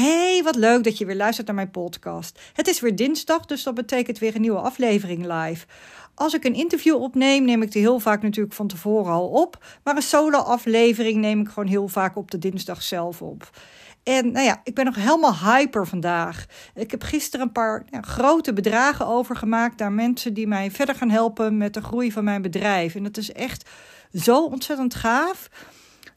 Hey, wat leuk dat je weer luistert naar mijn podcast. Het is weer dinsdag, dus dat betekent weer een nieuwe aflevering live. Als ik een interview opneem, neem ik die heel vaak natuurlijk van tevoren al op. Maar een solo-aflevering neem ik gewoon heel vaak op de dinsdag zelf op. En nou ja, ik ben nog helemaal hyper vandaag. Ik heb gisteren een paar grote bedragen overgemaakt naar mensen die mij verder gaan helpen met de groei van mijn bedrijf. En dat is echt zo ontzettend gaaf.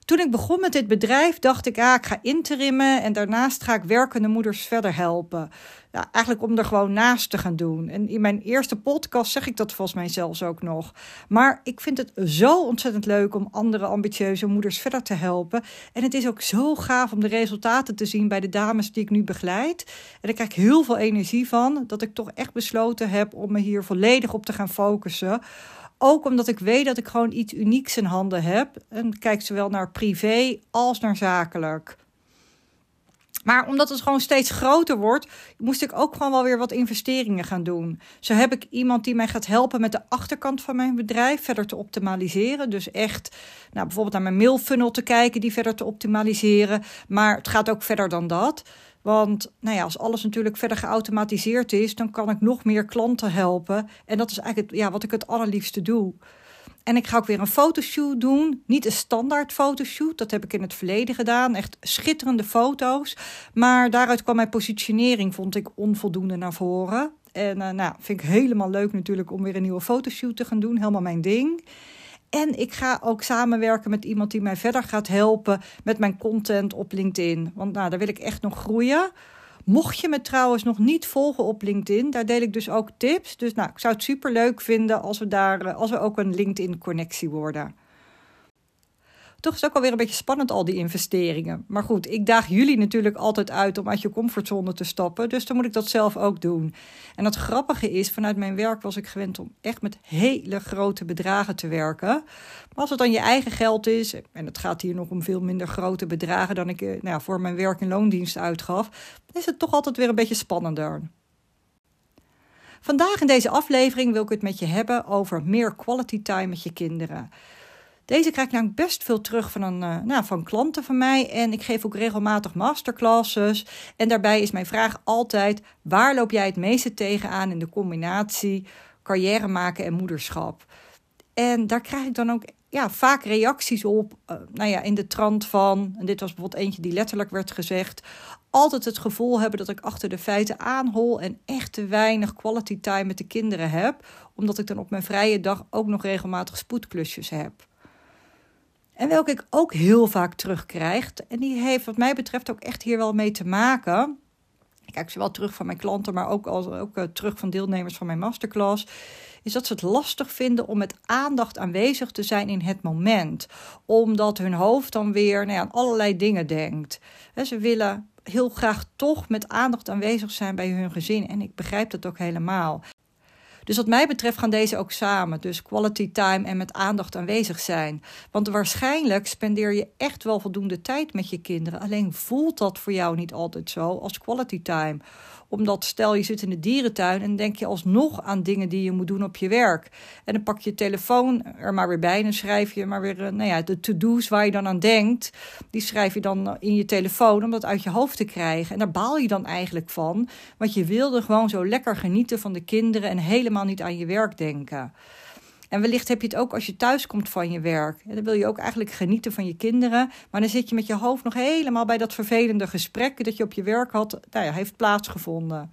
Toen ik begon met dit bedrijf, dacht ik, ah, ik ga interimmen en daarnaast ga ik werkende moeders verder helpen. Ja, eigenlijk om er gewoon naast te gaan doen. En in mijn eerste podcast zeg ik dat volgens mij zelfs ook nog. Maar ik vind het zo ontzettend leuk om andere ambitieuze moeders verder te helpen. En het is ook zo gaaf om de resultaten te zien bij de dames die ik nu begeleid. En daar krijg ik heel veel energie van, dat ik toch echt besloten heb om me hier volledig op te gaan focussen ook omdat ik weet dat ik gewoon iets unieks in handen heb. En kijk zowel naar privé als naar zakelijk. Maar omdat het gewoon steeds groter wordt, moest ik ook gewoon wel weer wat investeringen gaan doen. Zo heb ik iemand die mij gaat helpen met de achterkant van mijn bedrijf verder te optimaliseren. Dus echt nou, bijvoorbeeld naar mijn mailfunnel te kijken, die verder te optimaliseren. Maar het gaat ook verder dan dat. Want nou ja, als alles natuurlijk verder geautomatiseerd is, dan kan ik nog meer klanten helpen. En dat is eigenlijk ja, wat ik het allerliefste doe. En ik ga ook weer een fotoshoot doen. Niet een standaard fotoshoot, dat heb ik in het verleden gedaan. Echt schitterende foto's. Maar daaruit kwam mijn positionering, vond ik onvoldoende naar voren. En uh, nou, vind ik helemaal leuk natuurlijk om weer een nieuwe fotoshoot te gaan doen. Helemaal mijn ding. En ik ga ook samenwerken met iemand die mij verder gaat helpen met mijn content op LinkedIn. Want nou, daar wil ik echt nog groeien. Mocht je me trouwens nog niet volgen op LinkedIn, daar deel ik dus ook tips. Dus nou, ik zou het super leuk vinden als we daar eh, als we ook een LinkedIn-connectie worden. Toch is het ook alweer een beetje spannend, al die investeringen. Maar goed, ik daag jullie natuurlijk altijd uit om uit je comfortzone te stappen. Dus dan moet ik dat zelf ook doen. En het grappige is, vanuit mijn werk was ik gewend om echt met hele grote bedragen te werken. Maar als het dan je eigen geld is, en het gaat hier nog om veel minder grote bedragen dan ik eh, nou ja, voor mijn werk en loondienst uitgaf, is het toch altijd weer een beetje spannender. Vandaag in deze aflevering wil ik het met je hebben over meer quality time met je kinderen. Deze krijg ik namelijk best veel terug van, een, uh, nou, van klanten van mij. En ik geef ook regelmatig masterclasses. En daarbij is mijn vraag altijd: waar loop jij het meeste tegenaan in de combinatie carrière maken en moederschap? En daar krijg ik dan ook ja, vaak reacties op. Uh, nou ja, in de trant van, en dit was bijvoorbeeld eentje die letterlijk werd gezegd. Altijd het gevoel hebben dat ik achter de feiten aanhol en echt te weinig quality time met de kinderen heb. Omdat ik dan op mijn vrije dag ook nog regelmatig spoedklusjes heb. En welke ik ook heel vaak terugkrijg. En die heeft wat mij betreft ook echt hier wel mee te maken. Ik kijk zowel terug van mijn klanten, maar ook, als, ook uh, terug van deelnemers van mijn masterclass. Is dat ze het lastig vinden om met aandacht aanwezig te zijn in het moment. Omdat hun hoofd dan weer nou aan allerlei dingen denkt. En ze willen heel graag toch met aandacht aanwezig zijn bij hun gezin. En ik begrijp dat ook helemaal. Dus wat mij betreft gaan deze ook samen. Dus quality time en met aandacht aanwezig zijn. Want waarschijnlijk spendeer je echt wel voldoende tijd met je kinderen. Alleen voelt dat voor jou niet altijd zo als quality time omdat stel je zit in de dierentuin en denk je alsnog aan dingen die je moet doen op je werk. En dan pak je je telefoon er maar weer bij en schrijf je maar weer eh, nou ja, de to-do's waar je dan aan denkt. Die schrijf je dan in je telefoon om dat uit je hoofd te krijgen. En daar baal je dan eigenlijk van. Want je wilde gewoon zo lekker genieten van de kinderen en helemaal niet aan je werk denken. En wellicht heb je het ook als je thuis komt van je werk. En dan wil je ook eigenlijk genieten van je kinderen. Maar dan zit je met je hoofd nog helemaal bij dat vervelende gesprek dat je op je werk had, nou ja, heeft plaatsgevonden.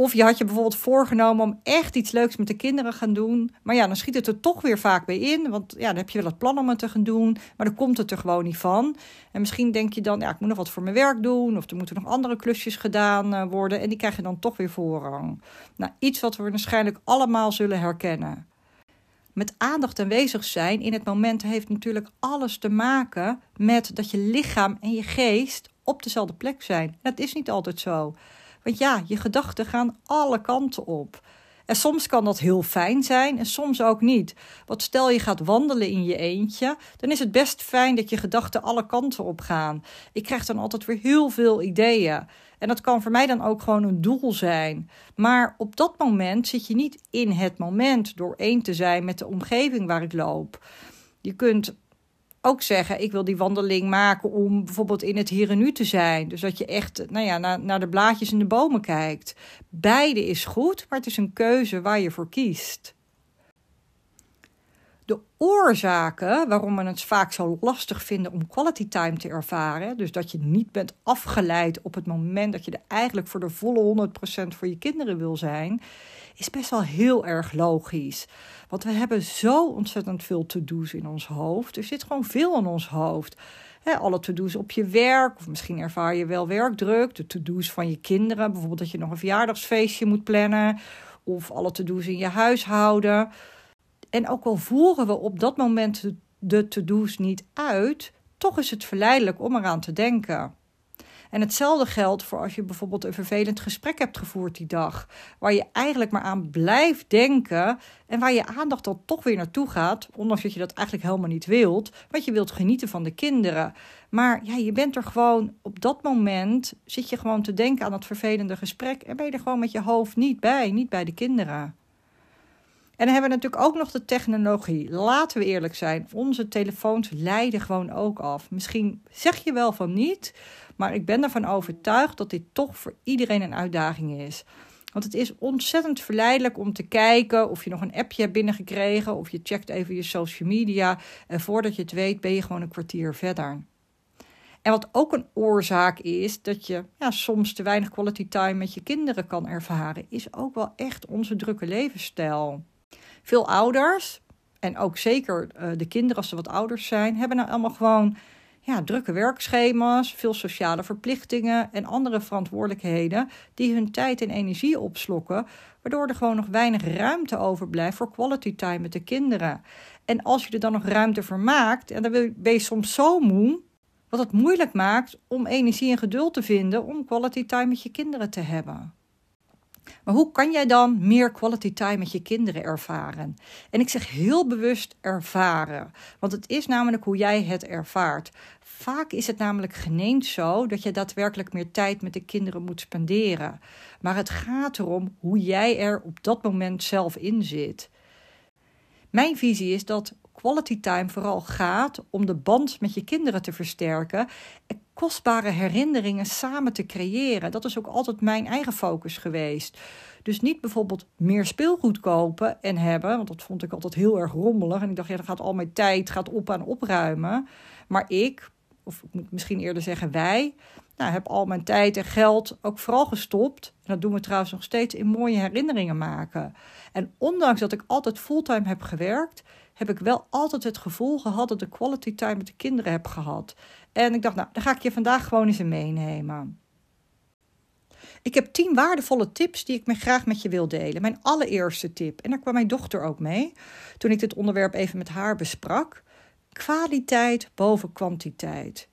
Of je had je bijvoorbeeld voorgenomen om echt iets leuks met de kinderen gaan doen. Maar ja, dan schiet het er toch weer vaak bij in. Want ja, dan heb je wel het plan om het te gaan doen. Maar dan komt het er gewoon niet van. En misschien denk je dan, ja, ik moet nog wat voor mijn werk doen. Of er moeten nog andere klusjes gedaan eh, worden. En die krijg je dan toch weer voorrang. Nou, iets wat we waarschijnlijk allemaal zullen herkennen. Met aandacht aanwezig zijn in het moment heeft natuurlijk alles te maken met dat je lichaam en je geest op dezelfde plek zijn. Dat is niet altijd zo. Want ja, je gedachten gaan alle kanten op. En soms kan dat heel fijn zijn en soms ook niet. Want stel je gaat wandelen in je eentje, dan is het best fijn dat je gedachten alle kanten op gaan. Ik krijg dan altijd weer heel veel ideeën. En dat kan voor mij dan ook gewoon een doel zijn. Maar op dat moment zit je niet in het moment door één te zijn met de omgeving waar ik loop. Je kunt ook zeggen: ik wil die wandeling maken om bijvoorbeeld in het hier en nu te zijn. Dus dat je echt nou ja, naar, naar de blaadjes in de bomen kijkt. Beide is goed, maar het is een keuze waar je voor kiest. Oorzaken waarom we het vaak zo lastig vinden om quality time te ervaren, dus dat je niet bent afgeleid op het moment dat je er eigenlijk voor de volle 100% voor je kinderen wil zijn, is best wel heel erg logisch. Want we hebben zo ontzettend veel to-do's in ons hoofd. Er zit gewoon veel in ons hoofd. alle to-do's op je werk, of misschien ervaar je wel werkdruk. De to-do's van je kinderen, bijvoorbeeld dat je nog een verjaardagsfeestje moet plannen. Of alle to-do's in je huishouden. En ook al voeren we op dat moment de to-do's niet uit, toch is het verleidelijk om eraan te denken. En hetzelfde geldt voor als je bijvoorbeeld een vervelend gesprek hebt gevoerd die dag, waar je eigenlijk maar aan blijft denken en waar je aandacht dan toch weer naartoe gaat, ondanks dat je dat eigenlijk helemaal niet wilt, want je wilt genieten van de kinderen. Maar ja, je bent er gewoon op dat moment, zit je gewoon te denken aan dat vervelende gesprek en ben je er gewoon met je hoofd niet bij, niet bij de kinderen. En dan hebben we natuurlijk ook nog de technologie. Laten we eerlijk zijn, onze telefoons leiden gewoon ook af. Misschien zeg je wel van niet, maar ik ben ervan overtuigd dat dit toch voor iedereen een uitdaging is. Want het is ontzettend verleidelijk om te kijken of je nog een appje hebt binnengekregen. Of je checkt even je social media. En voordat je het weet ben je gewoon een kwartier verder. En wat ook een oorzaak is dat je ja, soms te weinig quality time met je kinderen kan ervaren, is ook wel echt onze drukke levensstijl. Veel ouders, en ook zeker uh, de kinderen als ze wat ouders zijn, hebben nou allemaal gewoon ja, drukke werkschema's, veel sociale verplichtingen en andere verantwoordelijkheden die hun tijd en energie opslokken, waardoor er gewoon nog weinig ruimte overblijft voor quality time met de kinderen. En als je er dan nog ruimte voor maakt, en dan ben je soms zo moe, wat het moeilijk maakt om energie en geduld te vinden om quality time met je kinderen te hebben. Maar hoe kan jij dan meer quality time met je kinderen ervaren? En ik zeg heel bewust ervaren, want het is namelijk hoe jij het ervaart. Vaak is het namelijk geneemd zo dat je daadwerkelijk meer tijd met de kinderen moet spenderen. Maar het gaat erom hoe jij er op dat moment zelf in zit. Mijn visie is dat quality time vooral gaat om de band met je kinderen te versterken en kostbare herinneringen samen te creëren. Dat is ook altijd mijn eigen focus geweest. Dus niet bijvoorbeeld meer speelgoed kopen en hebben, want dat vond ik altijd heel erg rommelig. En ik dacht, ja, dan gaat al mijn tijd gaat op aan opruimen. Maar ik, of ik moet misschien eerder zeggen wij, nou, heb al mijn tijd en geld ook vooral gestopt. En dat doen we trouwens nog steeds in mooie herinneringen maken. En ondanks dat ik altijd fulltime heb gewerkt, heb ik wel altijd het gevoel gehad dat ik quality time met de kinderen heb gehad. En ik dacht, nou, dan ga ik je vandaag gewoon eens meenemen. Ik heb tien waardevolle tips die ik me graag met je wil delen. Mijn allereerste tip, en daar kwam mijn dochter ook mee toen ik dit onderwerp even met haar besprak: kwaliteit boven kwantiteit.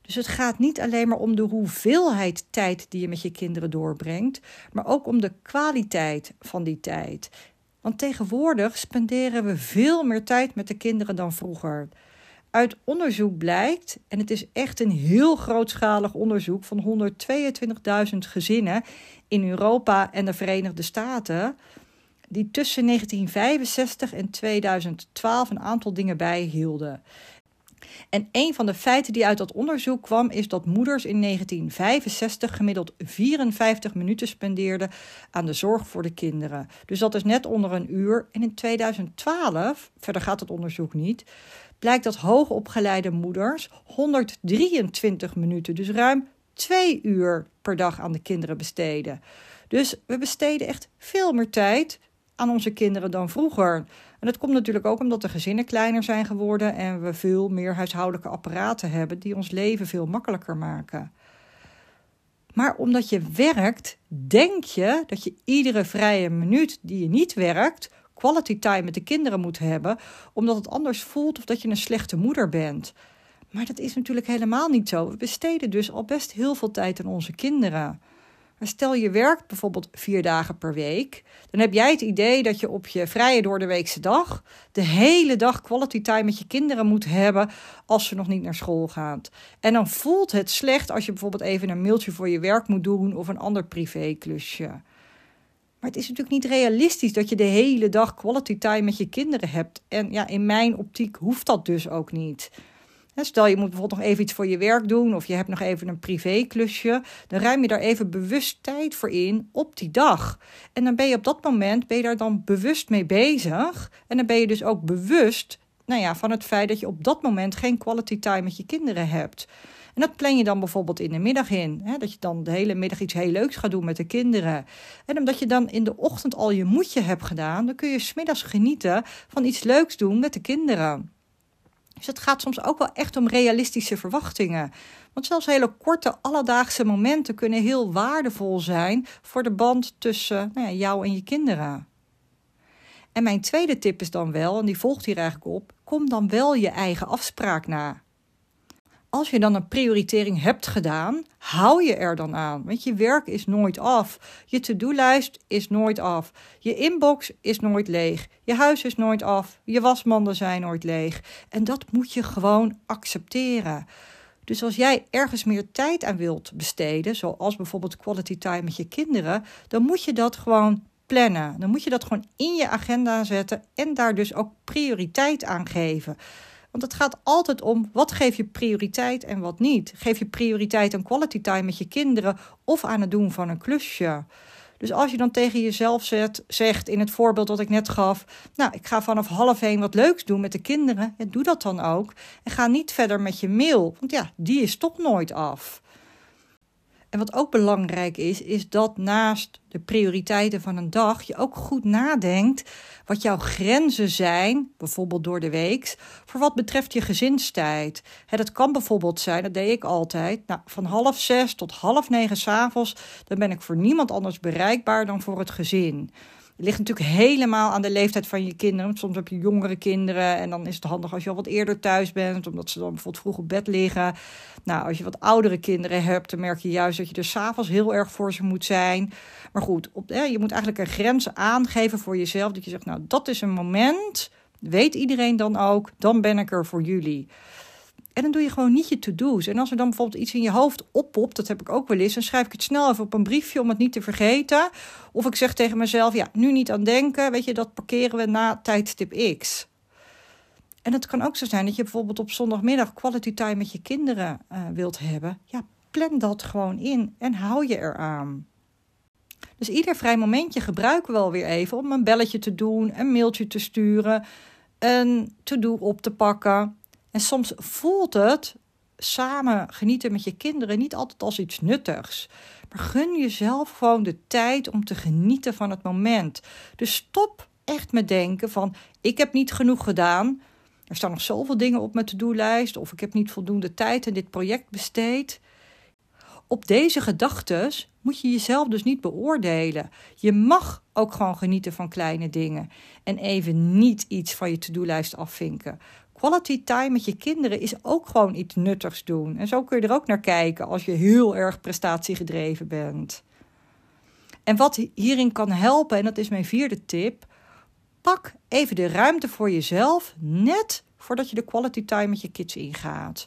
Dus het gaat niet alleen maar om de hoeveelheid tijd die je met je kinderen doorbrengt, maar ook om de kwaliteit van die tijd. Want tegenwoordig spenderen we veel meer tijd met de kinderen dan vroeger. Uit onderzoek blijkt, en het is echt een heel grootschalig onderzoek van 122.000 gezinnen in Europa en de Verenigde Staten, die tussen 1965 en 2012 een aantal dingen bijhielden. En een van de feiten die uit dat onderzoek kwam, is dat moeders in 1965 gemiddeld 54 minuten spendeerden aan de zorg voor de kinderen. Dus dat is net onder een uur. En in 2012, verder gaat het onderzoek niet, blijkt dat hoogopgeleide moeders 123 minuten, dus ruim twee uur per dag aan de kinderen besteden. Dus we besteden echt veel meer tijd aan onze kinderen dan vroeger. En dat komt natuurlijk ook omdat de gezinnen kleiner zijn geworden en we veel meer huishoudelijke apparaten hebben die ons leven veel makkelijker maken. Maar omdat je werkt, denk je dat je iedere vrije minuut die je niet werkt, quality time met de kinderen moet hebben, omdat het anders voelt of dat je een slechte moeder bent. Maar dat is natuurlijk helemaal niet zo. We besteden dus al best heel veel tijd aan onze kinderen. Maar stel je werkt bijvoorbeeld vier dagen per week, dan heb jij het idee dat je op je vrije door de weekse dag de hele dag quality time met je kinderen moet hebben als ze nog niet naar school gaan. En dan voelt het slecht als je bijvoorbeeld even een mailtje voor je werk moet doen of een ander privéklusje. Maar het is natuurlijk niet realistisch dat je de hele dag quality time met je kinderen hebt. En ja, in mijn optiek hoeft dat dus ook niet. Stel je moet bijvoorbeeld nog even iets voor je werk doen of je hebt nog even een privéklusje, dan ruim je daar even bewust tijd voor in op die dag. En dan ben je op dat moment ben je daar dan bewust mee bezig en dan ben je dus ook bewust nou ja, van het feit dat je op dat moment geen quality time met je kinderen hebt. En dat plan je dan bijvoorbeeld in de middag in. Hè? Dat je dan de hele middag iets heel leuks gaat doen met de kinderen. En omdat je dan in de ochtend al je moedje hebt gedaan, dan kun je smiddags genieten van iets leuks doen met de kinderen. Dus het gaat soms ook wel echt om realistische verwachtingen. Want zelfs hele korte alledaagse momenten kunnen heel waardevol zijn voor de band tussen nou ja, jou en je kinderen. En mijn tweede tip is dan wel, en die volgt hier eigenlijk op, kom dan wel je eigen afspraak na als je dan een prioritering hebt gedaan, hou je er dan aan. Want je werk is nooit af. Je to-do-lijst is nooit af. Je inbox is nooit leeg. Je huis is nooit af. Je wasmanden zijn nooit leeg. En dat moet je gewoon accepteren. Dus als jij ergens meer tijd aan wilt besteden, zoals bijvoorbeeld quality time met je kinderen, dan moet je dat gewoon plannen. Dan moet je dat gewoon in je agenda zetten en daar dus ook prioriteit aan geven. Want het gaat altijd om wat geef je prioriteit en wat niet. Geef je prioriteit aan quality time met je kinderen of aan het doen van een klusje. Dus als je dan tegen jezelf zegt in het voorbeeld dat ik net gaf: Nou, ik ga vanaf half één wat leuks doen met de kinderen. Doe dat dan ook. En ga niet verder met je mail, want ja, die is toch nooit af. En wat ook belangrijk is, is dat naast de prioriteiten van een dag je ook goed nadenkt wat jouw grenzen zijn, bijvoorbeeld door de week, voor wat betreft je gezinstijd. Dat kan bijvoorbeeld zijn, dat deed ik altijd, nou, van half zes tot half negen s'avonds, dan ben ik voor niemand anders bereikbaar dan voor het gezin. Het ligt natuurlijk helemaal aan de leeftijd van je kinderen. Soms heb je jongere kinderen en dan is het handig als je al wat eerder thuis bent, omdat ze dan bijvoorbeeld vroeg op bed liggen. Nou, als je wat oudere kinderen hebt, dan merk je juist dat je er s'avonds heel erg voor ze moet zijn. Maar goed, je moet eigenlijk een grens aangeven voor jezelf. Dat je zegt, nou, dat is een moment, weet iedereen dan ook, dan ben ik er voor jullie. En dan doe je gewoon niet je to-do's. En als er dan bijvoorbeeld iets in je hoofd oppopt, dat heb ik ook wel eens, dan schrijf ik het snel even op een briefje om het niet te vergeten. Of ik zeg tegen mezelf, ja, nu niet aan denken, weet je, dat parkeren we na tijdstip X. En het kan ook zo zijn dat je bijvoorbeeld op zondagmiddag quality time met je kinderen uh, wilt hebben. Ja, plan dat gewoon in en hou je eraan. Dus ieder vrij momentje gebruiken we wel weer even om een belletje te doen, een mailtje te sturen, een to-do op te pakken. En soms voelt het samen genieten met je kinderen niet altijd als iets nuttigs. Maar gun jezelf gewoon de tijd om te genieten van het moment. Dus stop echt met denken van ik heb niet genoeg gedaan. Er staan nog zoveel dingen op mijn to-do-lijst of ik heb niet voldoende tijd in dit project besteed. Op deze gedachten moet je jezelf dus niet beoordelen. Je mag ook gewoon genieten van kleine dingen en even niet iets van je to-do-lijst afvinken. Quality time met je kinderen is ook gewoon iets nuttigs doen. En zo kun je er ook naar kijken als je heel erg prestatiegedreven bent. En wat hierin kan helpen, en dat is mijn vierde tip, pak even de ruimte voor jezelf net voordat je de quality time met je kids ingaat.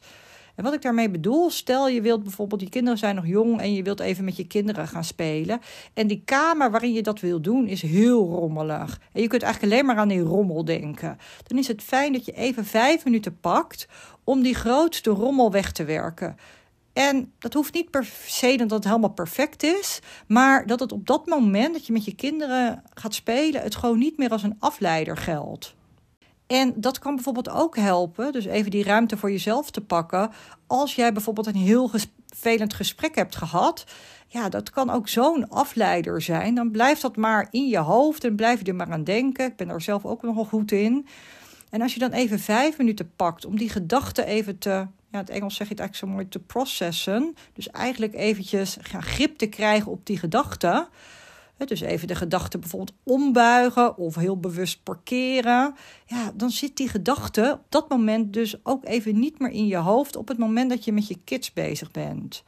En wat ik daarmee bedoel, stel je wilt bijvoorbeeld, je kinderen zijn nog jong en je wilt even met je kinderen gaan spelen. En die kamer waarin je dat wil doen is heel rommelig. En je kunt eigenlijk alleen maar aan die rommel denken. Dan is het fijn dat je even vijf minuten pakt om die grootste rommel weg te werken. En dat hoeft niet per se dat het helemaal perfect is, maar dat het op dat moment dat je met je kinderen gaat spelen, het gewoon niet meer als een afleider geldt. En dat kan bijvoorbeeld ook helpen, dus even die ruimte voor jezelf te pakken. Als jij bijvoorbeeld een heel vervelend gesprek hebt gehad, ja, dat kan ook zo'n afleider zijn. Dan blijft dat maar in je hoofd en blijf je er maar aan denken. Ik ben daar zelf ook nogal goed in. En als je dan even vijf minuten pakt om die gedachten even te, ja, in het Engels zeg je het eigenlijk zo mooi, te processen. Dus eigenlijk eventjes grip te krijgen op die gedachten dus even de gedachte bijvoorbeeld ombuigen of heel bewust parkeren. Ja, dan zit die gedachte op dat moment dus ook even niet meer in je hoofd op het moment dat je met je kids bezig bent.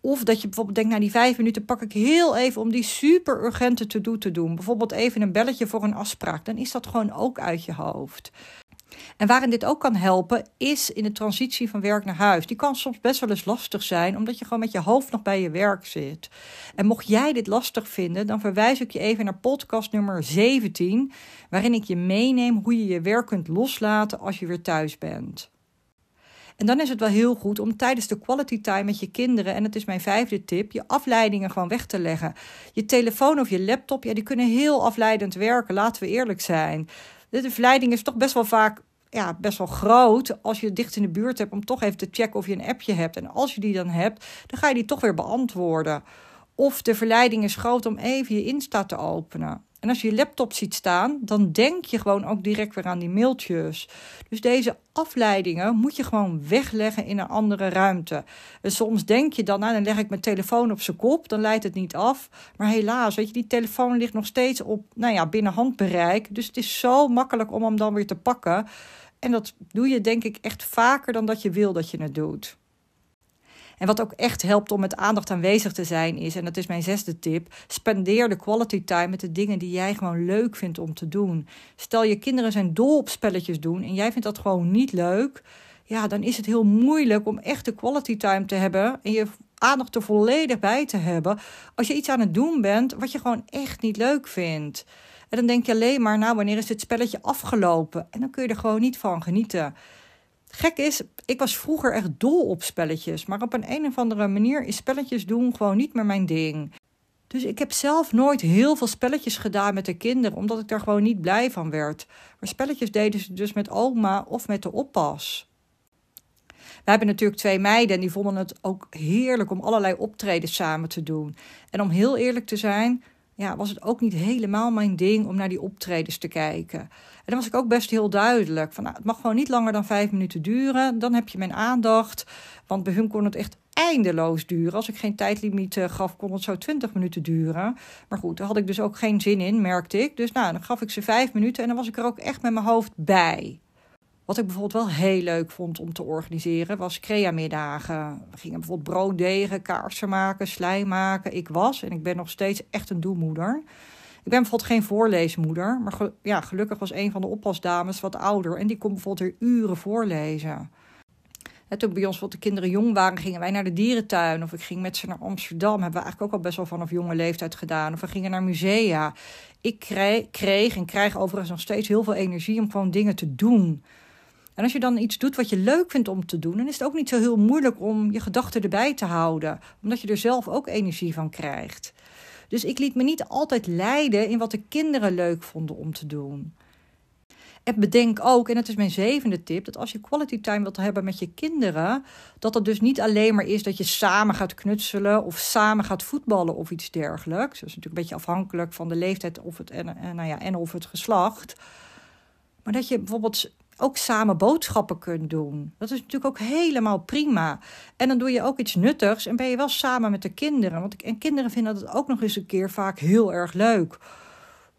Of dat je bijvoorbeeld denkt, nou die vijf minuten pak ik heel even om die super urgente to-do te doen. Bijvoorbeeld even een belletje voor een afspraak. Dan is dat gewoon ook uit je hoofd. En waarin dit ook kan helpen, is in de transitie van werk naar huis. Die kan soms best wel eens lastig zijn, omdat je gewoon met je hoofd nog bij je werk zit. En mocht jij dit lastig vinden, dan verwijs ik je even naar podcast nummer 17, waarin ik je meeneem hoe je je werk kunt loslaten als je weer thuis bent. En dan is het wel heel goed om tijdens de quality time met je kinderen, en dat is mijn vijfde tip, je afleidingen gewoon weg te leggen. Je telefoon of je laptop, ja, die kunnen heel afleidend werken, laten we eerlijk zijn. De verleiding is toch best wel vaak ja, best wel groot als je dicht in de buurt hebt om toch even te checken of je een appje hebt. En als je die dan hebt, dan ga je die toch weer beantwoorden. Of de verleiding is groot om even je Insta te openen. En als je je laptop ziet staan, dan denk je gewoon ook direct weer aan die mailtjes. Dus deze afleidingen moet je gewoon wegleggen in een andere ruimte. En soms denk je dan, nou, dan leg ik mijn telefoon op zijn kop, dan leidt het niet af. Maar helaas, weet je, die telefoon ligt nog steeds op, nou ja, binnen handbereik. Dus het is zo makkelijk om hem dan weer te pakken. En dat doe je denk ik echt vaker dan dat je wil dat je het doet. En wat ook echt helpt om met aandacht aanwezig te zijn is, en dat is mijn zesde tip, spendeer de quality time met de dingen die jij gewoon leuk vindt om te doen. Stel je kinderen zijn dol op spelletjes doen en jij vindt dat gewoon niet leuk, ja, dan is het heel moeilijk om echt de quality time te hebben en je aandacht er volledig bij te hebben als je iets aan het doen bent wat je gewoon echt niet leuk vindt. En dan denk je alleen maar, nou, wanneer is dit spelletje afgelopen? En dan kun je er gewoon niet van genieten. Gek is, ik was vroeger echt dol op spelletjes, maar op een, een of andere manier is spelletjes doen gewoon niet meer mijn ding. Dus ik heb zelf nooit heel veel spelletjes gedaan met de kinderen, omdat ik daar gewoon niet blij van werd. Maar spelletjes deden ze dus met oma of met de oppas. We hebben natuurlijk twee meiden en die vonden het ook heerlijk om allerlei optredens samen te doen. En om heel eerlijk te zijn, ja, was het ook niet helemaal mijn ding om naar die optredens te kijken. En dan was ik ook best heel duidelijk. Van, nou, het mag gewoon niet langer dan vijf minuten duren. Dan heb je mijn aandacht. Want bij hun kon het echt eindeloos duren. Als ik geen tijdlimiet uh, gaf, kon het zo twintig minuten duren. Maar goed, daar had ik dus ook geen zin in, merkte ik. Dus nou, dan gaf ik ze vijf minuten en dan was ik er ook echt met mijn hoofd bij. Wat ik bijvoorbeeld wel heel leuk vond om te organiseren, was crea-middagen. We gingen bijvoorbeeld brood degen, kaarsen maken, slijm maken. Ik was, en ik ben nog steeds echt een doelmoeder. Ik ben bijvoorbeeld geen voorleesmoeder, maar ja, gelukkig was een van de oppasdames wat ouder en die kon bijvoorbeeld weer uren voorlezen. En toen bij ons wat de kinderen jong waren, gingen wij naar de dierentuin. Of ik ging met ze naar Amsterdam. Hebben we eigenlijk ook al best wel vanaf jonge leeftijd gedaan. Of we gingen naar musea. Ik kreeg en krijg overigens nog steeds heel veel energie om gewoon dingen te doen. En als je dan iets doet wat je leuk vindt om te doen, dan is het ook niet zo heel moeilijk om je gedachten erbij te houden, omdat je er zelf ook energie van krijgt. Dus ik liet me niet altijd leiden in wat de kinderen leuk vonden om te doen. En bedenk ook, en dat is mijn zevende tip, dat als je quality time wilt hebben met je kinderen, dat het dus niet alleen maar is dat je samen gaat knutselen of samen gaat voetballen of iets dergelijks. Dat is natuurlijk een beetje afhankelijk van de leeftijd of het, en, nou ja, en of het geslacht. Maar dat je bijvoorbeeld ook samen boodschappen kunt doen. Dat is natuurlijk ook helemaal prima. En dan doe je ook iets nuttigs en ben je wel samen met de kinderen. Want en kinderen vinden dat ook nog eens een keer vaak heel erg leuk.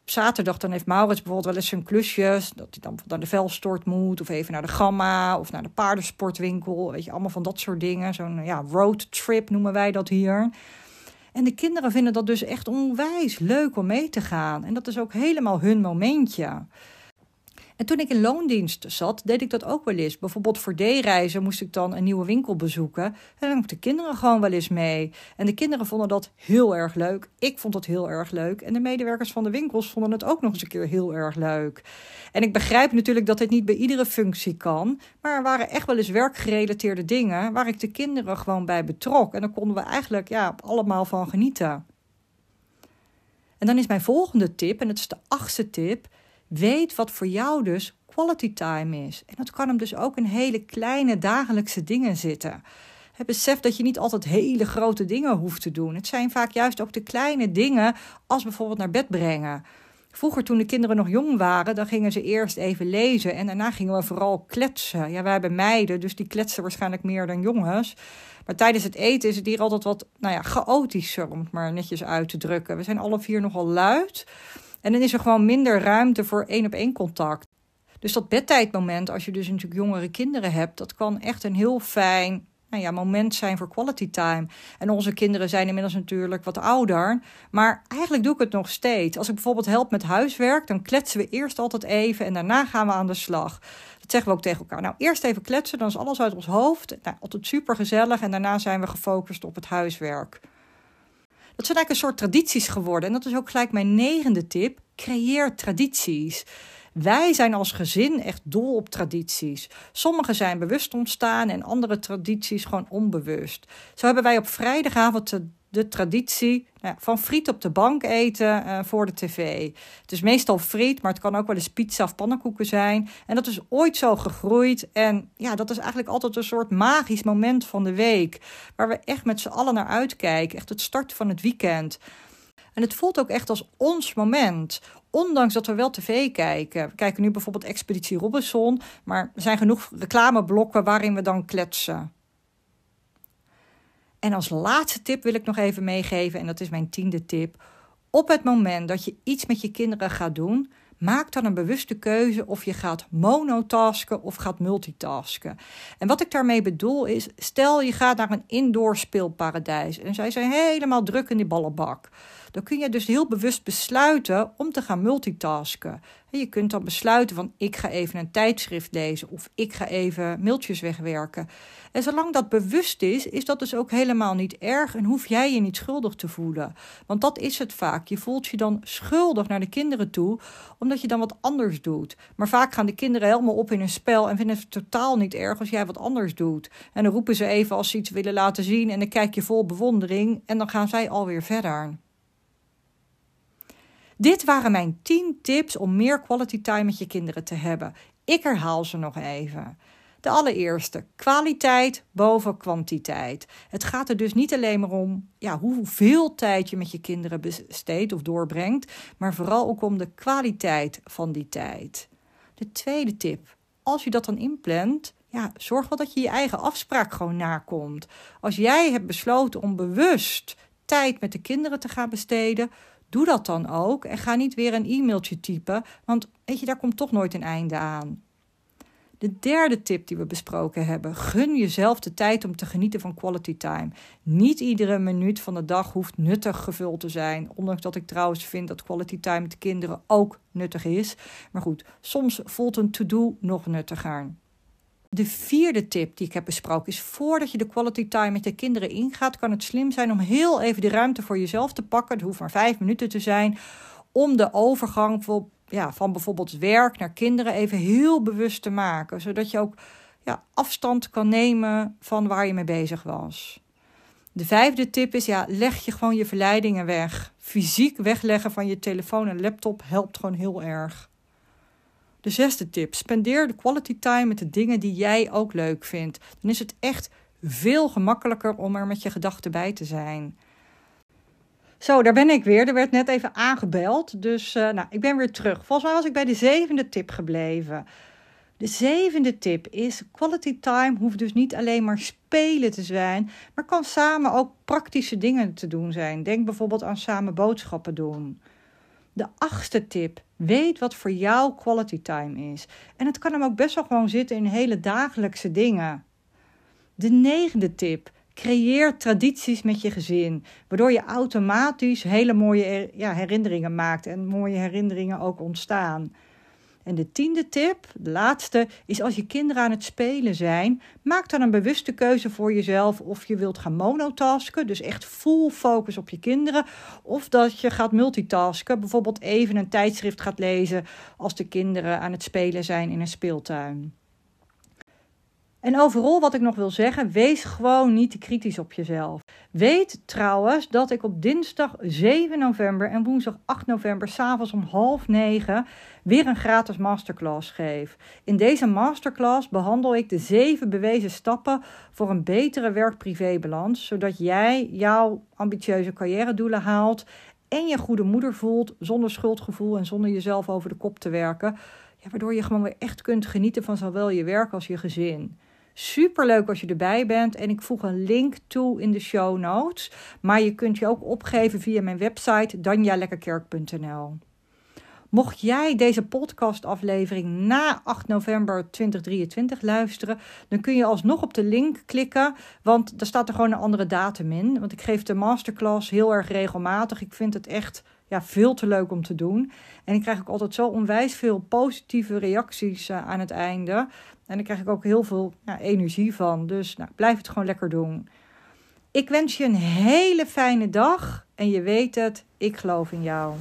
Zaterdag dan heeft Maurits bijvoorbeeld wel eens zijn klusjes. Dat hij dan naar de velstort moet. Of even naar de gamma. Of naar de paardensportwinkel. Weet je, allemaal van dat soort dingen. Zo'n ja, roadtrip noemen wij dat hier. En de kinderen vinden dat dus echt onwijs leuk om mee te gaan. En dat is ook helemaal hun momentje. En toen ik in loondienst zat, deed ik dat ook wel eens. Bijvoorbeeld voor D-reizen moest ik dan een nieuwe winkel bezoeken. En dan ik de kinderen gewoon wel eens mee. En de kinderen vonden dat heel erg leuk. Ik vond het heel erg leuk. En de medewerkers van de winkels vonden het ook nog eens een keer heel erg leuk. En ik begrijp natuurlijk dat dit niet bij iedere functie kan. Maar er waren echt wel eens werkgerelateerde dingen waar ik de kinderen gewoon bij betrok. En daar konden we eigenlijk ja, allemaal van genieten. En dan is mijn volgende tip, en dat is de achtste tip Weet wat voor jou dus quality time is. En dat kan hem dus ook in hele kleine dagelijkse dingen zitten. Besef dat je niet altijd hele grote dingen hoeft te doen. Het zijn vaak juist ook de kleine dingen, als bijvoorbeeld naar bed brengen. Vroeger, toen de kinderen nog jong waren, dan gingen ze eerst even lezen en daarna gingen we vooral kletsen. Ja, wij hebben meiden, dus die kletsen waarschijnlijk meer dan jongens. Maar tijdens het eten is het hier altijd wat, nou ja, chaotischer, om het maar netjes uit te drukken. We zijn alle vier nogal luid. En dan is er gewoon minder ruimte voor één op één contact. Dus dat bedtijdmoment, als je dus natuurlijk jongere kinderen hebt, dat kan echt een heel fijn nou ja, moment zijn voor quality time. En onze kinderen zijn inmiddels natuurlijk wat ouder. Maar eigenlijk doe ik het nog steeds. Als ik bijvoorbeeld help met huiswerk, dan kletsen we eerst altijd even en daarna gaan we aan de slag. Dat zeggen we ook tegen elkaar. Nou, eerst even kletsen, dan is alles uit ons hoofd. Nou, altijd super gezellig en daarna zijn we gefocust op het huiswerk. Dat zijn eigenlijk een soort tradities geworden. En dat is ook gelijk mijn negende tip. Creëer tradities. Wij zijn als gezin echt dol op tradities. Sommige zijn bewust ontstaan en andere tradities gewoon onbewust. Zo hebben wij op vrijdagavond de traditie nou, van friet op de bank eten uh, voor de tv. Het is meestal friet, maar het kan ook wel eens pizza of pannenkoeken zijn. En dat is ooit zo gegroeid. En ja, dat is eigenlijk altijd een soort magisch moment van de week. Waar we echt met z'n allen naar uitkijken. Echt het start van het weekend. En het voelt ook echt als ons moment. Ondanks dat we wel tv kijken. We kijken nu bijvoorbeeld Expeditie Robinson. Maar er zijn genoeg reclameblokken waarin we dan kletsen. En als laatste tip wil ik nog even meegeven, en dat is mijn tiende tip. Op het moment dat je iets met je kinderen gaat doen, maak dan een bewuste keuze of je gaat monotasken of gaat multitasken. En wat ik daarmee bedoel is, stel je gaat naar een indoor speelparadijs en zij zijn helemaal druk in die ballenbak. Dan kun je dus heel bewust besluiten om te gaan multitasken. Je kunt dan besluiten van ik ga even een tijdschrift lezen of ik ga even mailtjes wegwerken. En zolang dat bewust is, is dat dus ook helemaal niet erg en hoef jij je niet schuldig te voelen. Want dat is het vaak. Je voelt je dan schuldig naar de kinderen toe, omdat je dan wat anders doet. Maar vaak gaan de kinderen helemaal op in een spel en vinden het totaal niet erg als jij wat anders doet. En dan roepen ze even als ze iets willen laten zien en dan kijk je vol bewondering en dan gaan zij alweer verder. Dit waren mijn 10 tips om meer quality time met je kinderen te hebben. Ik herhaal ze nog even. De allereerste, kwaliteit boven kwantiteit. Het gaat er dus niet alleen maar om ja, hoeveel tijd je met je kinderen besteedt of doorbrengt, maar vooral ook om de kwaliteit van die tijd. De tweede tip, als je dat dan inplant, ja, zorg wel dat je je eigen afspraak gewoon nakomt. Als jij hebt besloten om bewust tijd met de kinderen te gaan besteden, Doe dat dan ook en ga niet weer een e-mailtje typen, want weet je, daar komt toch nooit een einde aan. De derde tip die we besproken hebben: gun jezelf de tijd om te genieten van quality time. Niet iedere minuut van de dag hoeft nuttig gevuld te zijn. Ondanks dat ik trouwens vind dat quality time met de kinderen ook nuttig is. Maar goed, soms voelt een to-do nog nuttiger. De vierde tip die ik heb besproken is: voordat je de quality time met de kinderen ingaat, kan het slim zijn om heel even de ruimte voor jezelf te pakken. Het hoeft maar vijf minuten te zijn. Om de overgang van, bijvoorbeeld werk naar kinderen even heel bewust te maken. Zodat je ook ja, afstand kan nemen van waar je mee bezig was. De vijfde tip is: ja, leg je gewoon je verleidingen weg. Fysiek wegleggen van je telefoon en laptop helpt gewoon heel erg. De zesde tip: spendeer de quality time met de dingen die jij ook leuk vindt. Dan is het echt veel gemakkelijker om er met je gedachten bij te zijn. Zo, daar ben ik weer. Er werd net even aangebeld. Dus uh, nou, ik ben weer terug. Volgens mij was ik bij de zevende tip gebleven. De zevende tip is: quality time hoeft dus niet alleen maar spelen te zijn, maar kan samen ook praktische dingen te doen zijn. Denk bijvoorbeeld aan samen boodschappen doen. De achtste tip. Weet wat voor jou quality time is. En het kan hem ook best wel gewoon zitten in hele dagelijkse dingen. De negende tip. Creëer tradities met je gezin, waardoor je automatisch hele mooie herinneringen maakt en mooie herinneringen ook ontstaan. En de tiende tip, de laatste, is als je kinderen aan het spelen zijn, maak dan een bewuste keuze voor jezelf of je wilt gaan monotasken, dus echt full focus op je kinderen, of dat je gaat multitasken, bijvoorbeeld even een tijdschrift gaat lezen als de kinderen aan het spelen zijn in een speeltuin. En overal wat ik nog wil zeggen, wees gewoon niet te kritisch op jezelf. Weet trouwens dat ik op dinsdag 7 november en woensdag 8 november s'avonds om half negen weer een gratis masterclass geef. In deze masterclass behandel ik de zeven bewezen stappen voor een betere werk-privé-balans, zodat jij jouw ambitieuze carrière-doelen haalt en je goede moeder voelt zonder schuldgevoel en zonder jezelf over de kop te werken. Waardoor je gewoon weer echt kunt genieten van zowel je werk als je gezin. Super leuk als je erbij bent. En ik voeg een link toe in de show notes. Maar je kunt je ook opgeven via mijn website danjalekkerkerk.nl. Mocht jij deze podcastaflevering na 8 november 2023 luisteren, dan kun je alsnog op de link klikken, want daar staat er gewoon een andere datum in. Want ik geef de masterclass heel erg regelmatig. Ik vind het echt ja, veel te leuk om te doen. En ik krijg ook altijd zo onwijs veel positieve reacties uh, aan het einde. En daar krijg ik ook heel veel ja, energie van. Dus nou, blijf het gewoon lekker doen. Ik wens je een hele fijne dag. En je weet het, ik geloof in jou.